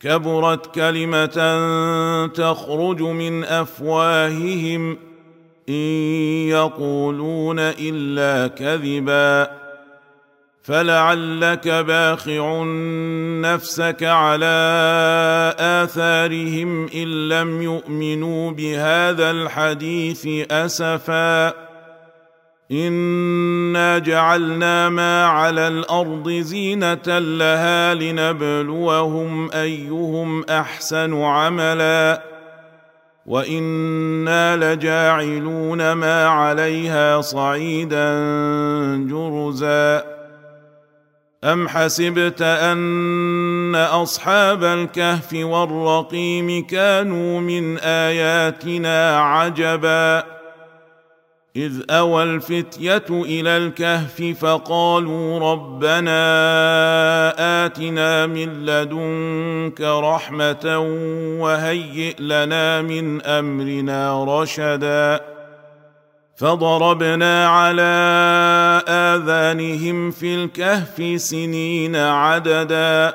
كبرت كلمة تخرج من أفواههم إن يقولون إلا كذبا. فلعلك باخع نفسك على آثارهم إن لم يؤمنوا بهذا الحديث أسفا. انا جعلنا ما على الأرض زينه لها لنبلوهم ايهم احسن عملا وأنا لجاعلون ما عليها صعيدا جرزا ام حسبت ان اصحاب الكهف والرقيم كانوا من اياتنا عجبا إذ أوى الفتية إلى الكهف فقالوا ربنا آتنا من لدنك رحمة وهيئ لنا من أمرنا رشدا. فضربنا على آذانهم في الكهف سنين عددا.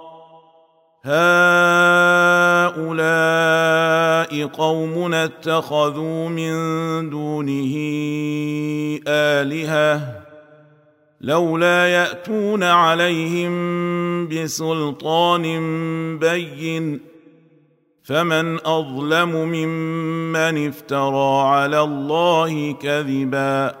هؤلاء قومنا اتخذوا من دونه آلهة لولا يأتون عليهم بسلطان بين فمن أظلم ممن افترى على الله كذبا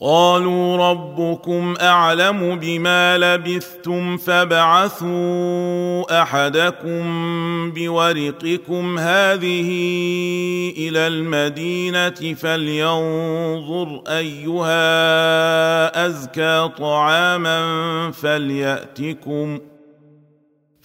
قالوا ربكم أعلم بما لبثتم فابعثوا أحدكم بورقكم هذه إلى المدينة فلينظر أيها أزكى طعاما فليأتكم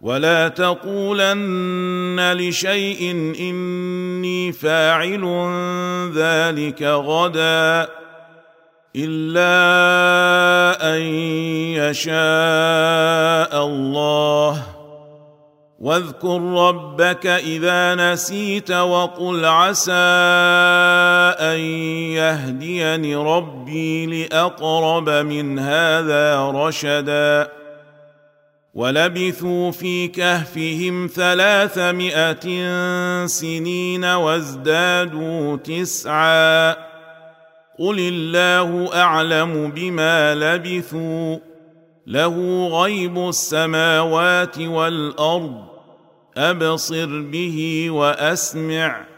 ولا تقولن لشيء إني فاعل ذلك غدا إلا أن يشاء الله. واذكر ربك إذا نسيت وقل عسى أن يهديني ربي لأقرب من هذا رشدا. ولبثوا في كهفهم ثلاثمائة سنين وازدادوا تسعا. قل الله أعلم بما لبثوا. له غيب السماوات والأرض. أبصر به وأسمع.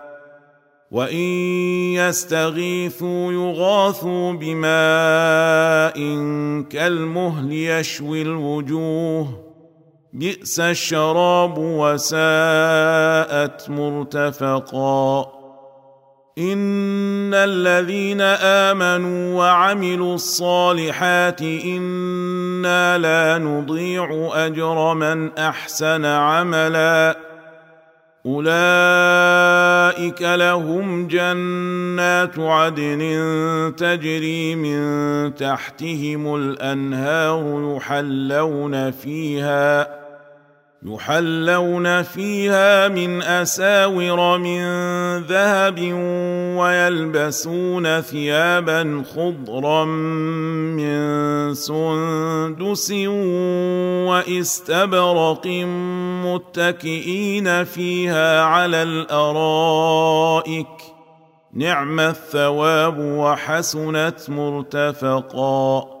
وان يستغيثوا يغاثوا بماء كالمهل يشوي الوجوه بئس الشراب وساءت مرتفقا ان الذين امنوا وعملوا الصالحات أنا لا نضيع اجر من احسن عملا أولئك لهم جنات عدن تجري من تحتهم الأنهار يحلون فيها يحلون فيها من أساور من ذهب ويلبسون ثيابا خضرا من سندس واستبرق متكئين فيها على الأرائك. نعم الثواب وحسنت مرتفقا.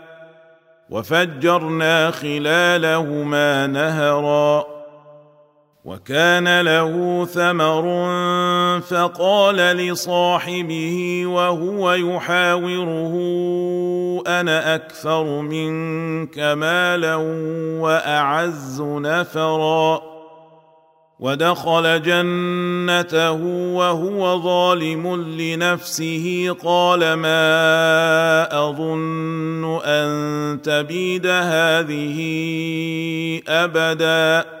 وفجرنا خلالهما نهرا وكان له ثمر فقال لصاحبه وهو يحاوره أنا أكثر منك مالا وأعز نفرا ودخل جنته وهو ظالم لنفسه. قال ما أظن أن تبيد هذه أبدا.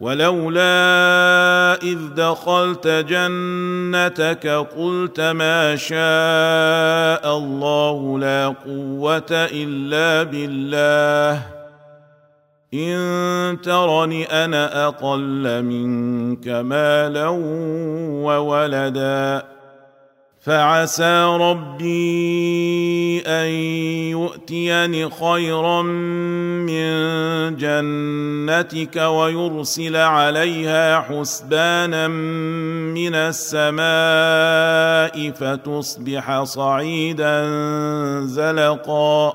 ولولا إذ دخلت جنتك قلت ما شاء الله لا قوة إلا بالله. إن ترني أنا أقل منك مالا وولدا. فعسى ربي أن يؤتيني خيرا من جنتك ويرسل عليها حسبانا من السماء فتصبح صعيدا زلقا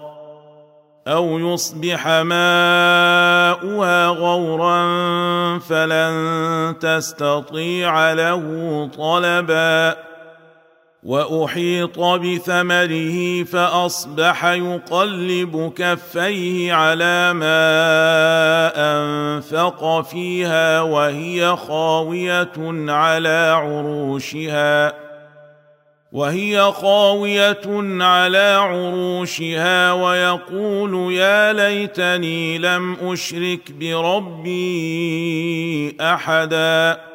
أو يصبح ماؤها غورا فلن تستطيع له طلبا وأحيط بثمره فأصبح يقلب كفيه على ما أنفق فيها وهي خاوية على عروشها وهي خاوية على عروشها ويقول يا ليتني لم أشرك بربي أحدا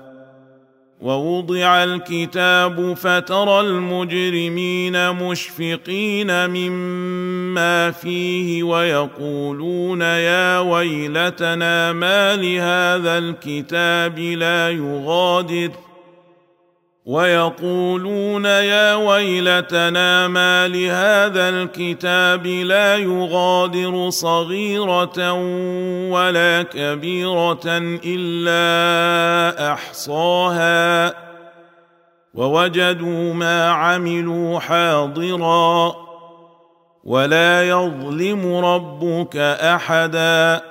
ووضع الكتاب فترى المجرمين مشفقين مما فيه ويقولون يا ويلتنا ما لهذا الكتاب لا يغادر ويقولون يا ويلتنا ما لهذا الكتاب لا يغادر صغيرة ولا كبيرة إلا أحصاها ووجدوا ما عملوا حاضرا ولا يظلم ربك أحدا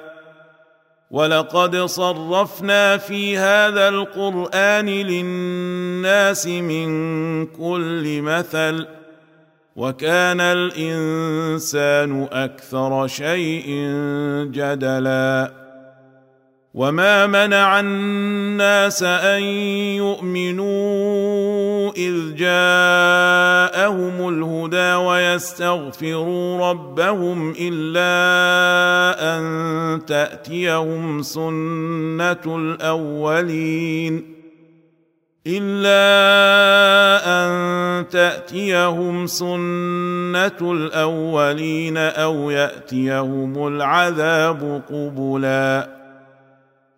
ولقد صرفنا في هذا القرآن للناس من كل مثل وكان الإنسان أكثر شيء جدلا وما منع الناس ان يؤمنوا اذ جاءهم الهدى ويستغفروا ربهم الا ان تاتيهم سنه الاولين الا ان تاتيهم سنه الاولين أو ياتيهم العذاب قبلا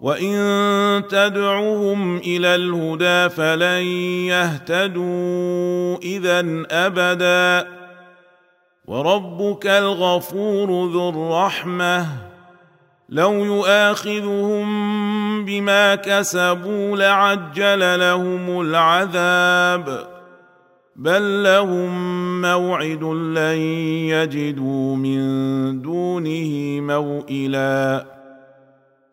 وان تدعوهم إلى الهدى فلن يهتدوا اذا ابدا وربك الغفور ذو الرحمه لو يؤاخذهم بما كسبوا لعجل لهم العذاب بل لهم موعد لن يجدوا من دونه موئلا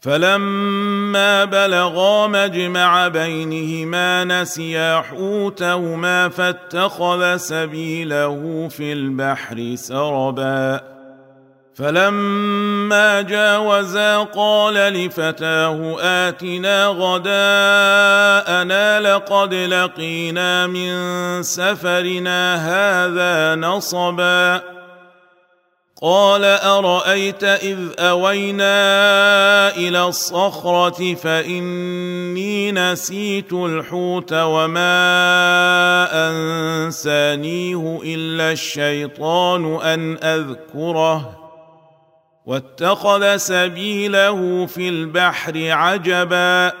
فلما بلغا مجمع بينهما نسيا حوتهما فاتخذ سبيله في البحر سربا. فلما جاوزا قال لفتاه آتنا غداءنا لقد لقينا من سفرنا هذا نصبا. قال أرأيت إذ أوينا إلى الصخرة فإني نسيت الحوت وما أنسانيه إلا الشيطان أن أذكره. واتخذ سبيله في البحر عجبا.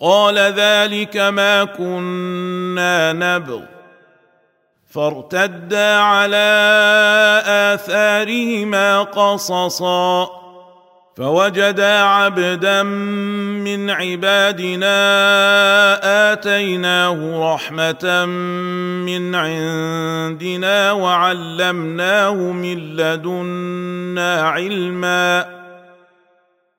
قال ذلك ما كنا نبغ. فارتدا على آثارهما قصصا. فوجدا عبدا من عبادنا آتيناه رحمة من عندنا وعلمناه من لدنا علما.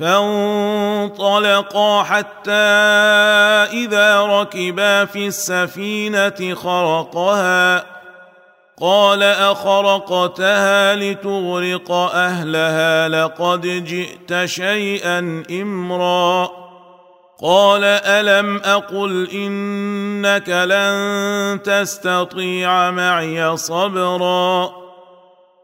فانطلقا حتى إذا ركبا في السفينة خرقها. قال أخرقتها لتغرق أهلها لقد جئت شيئا إمرا. قال ألم أقل إنك لن تستطيع معي صبرا.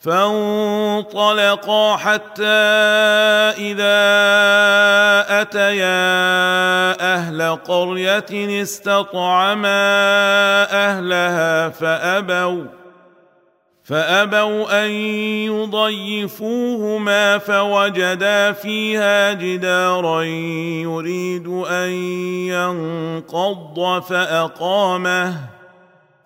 فانطلقا حتى إذا أتيا أهل قرية استطعما أهلها فأبوا فأبوا أن يضيفوهما فوجدا فيها جدارا يريد أن ينقض فأقامه.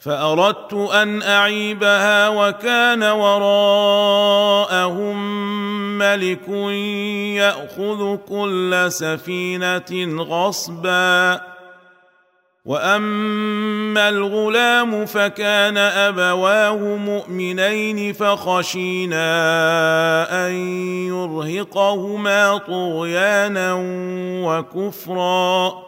فأردت أن أعيبها وكان وراءهم ملك يأخذ كل سفينة غصبا. وأما الغلام فكان أبواه مؤمنين فخشينا أن يرهقهما طغيانا وكفرا.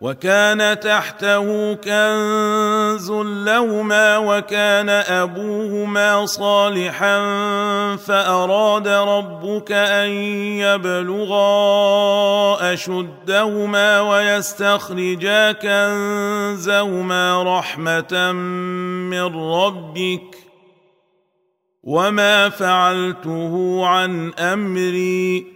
وكان تحته كنز لهما وكان أبوهما صالحا فأراد ربك أن يبلغا أشدهما ويستخرجا كنزهما رحمة من ربك وما فعلته عن أمري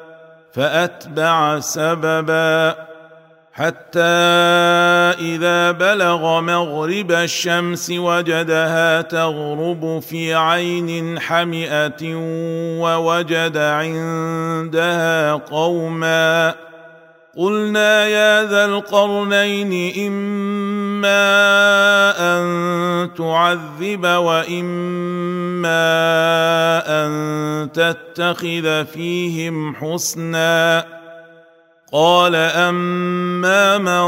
فأتبع سببا حتى إذا بلغ مغرب الشمس وجدها تغرب في عين حمئة ووجد عندها قوما قلنا يا ذا القرنين اما ان تعذب واما ان تتخذ فيهم حسنا قال اما من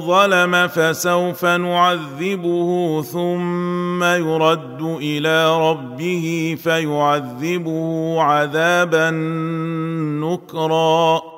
ظلم فسوف نعذبه ثم يرد إلى ربه فيعذبه عذابا نكرا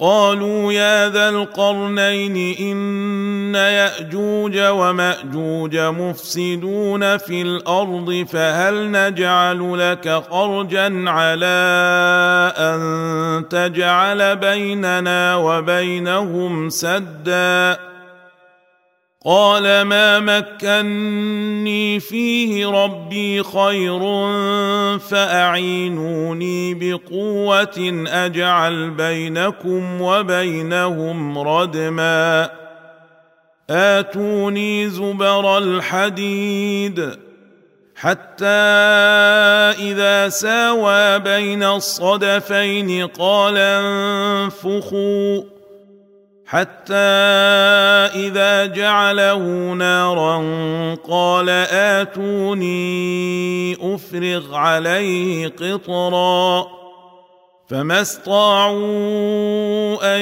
قالوا يا ذا القرنين إن يأجوج ومأجوج مفسدون في الأرض فهل نجعل لك خرجا على أن تجعل بيننا وبينهم سدا قال ما مكني فيه ربي خير فأعينوني بقوة أجعل بينكم وبينهم ردما. آتوني زبر الحديد حتى إذا ساوى بين الصدفين قال انفخوا. حتى إذا جعله نارا قال آتوني أفرغ عليه قطرا فما استطاعوا أن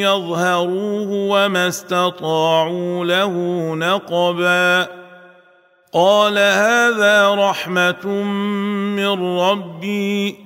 يظهروه وما استطاعوا له نقبا قال هذا رحمة من ربي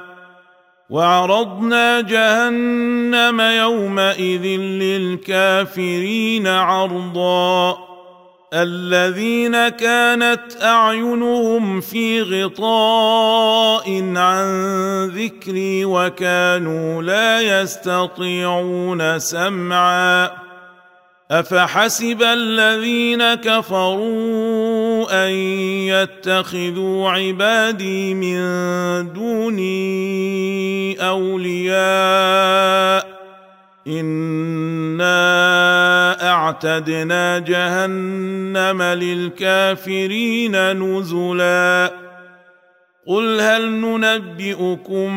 وعرضنا جهنم يومئذ للكافرين عرضا. الذين كانت أعينهم في غطاء عن ذكري وكانوا لا يستطيعون سمعا. افحسب الذين كفروا ان يتخذوا عبادي من دوني اولياء انا اعتدنا جهنم للكافرين نزلا قل هل ننبئكم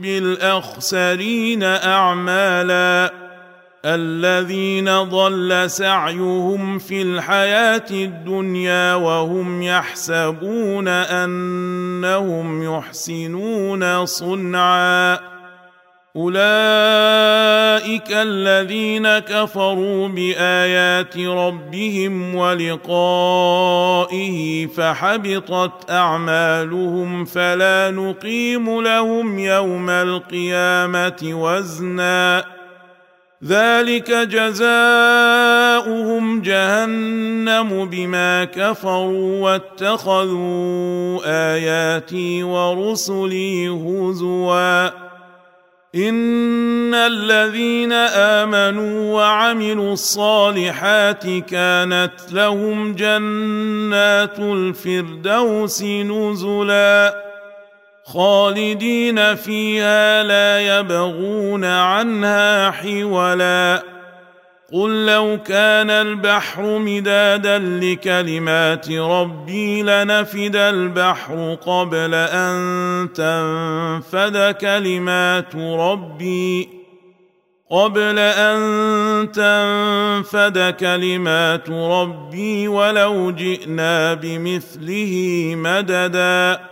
بالاخسرين اعمالا الذين ضل سعيهم في الحياة الدنيا وهم يحسبون أنهم يحسنون صنعا. أولئك الذين كفروا بآيات ربهم ولقائه فحبطت أعمالهم فلا نقيم لهم يوم القيامة وزنا. ذلك جزاؤهم جهنم بما كفروا واتخذوا آياتي ورسلي هزوا. إن الذين آمنوا وعملوا الصالحات كانت لهم جنات الفردوس نزلا. خالدين فيها لا يبغون عنها حولا. قل لو كان البحر مدادا لكلمات ربي لنفد البحر قبل أن تنفد كلمات ربي. قبل أن تنفد كلمات ربي ولو جئنا بمثله مددا.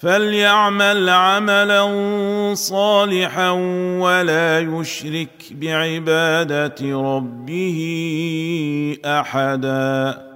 فليعمل عملا صالحا ولا يشرك بعبادة ربه أحدا.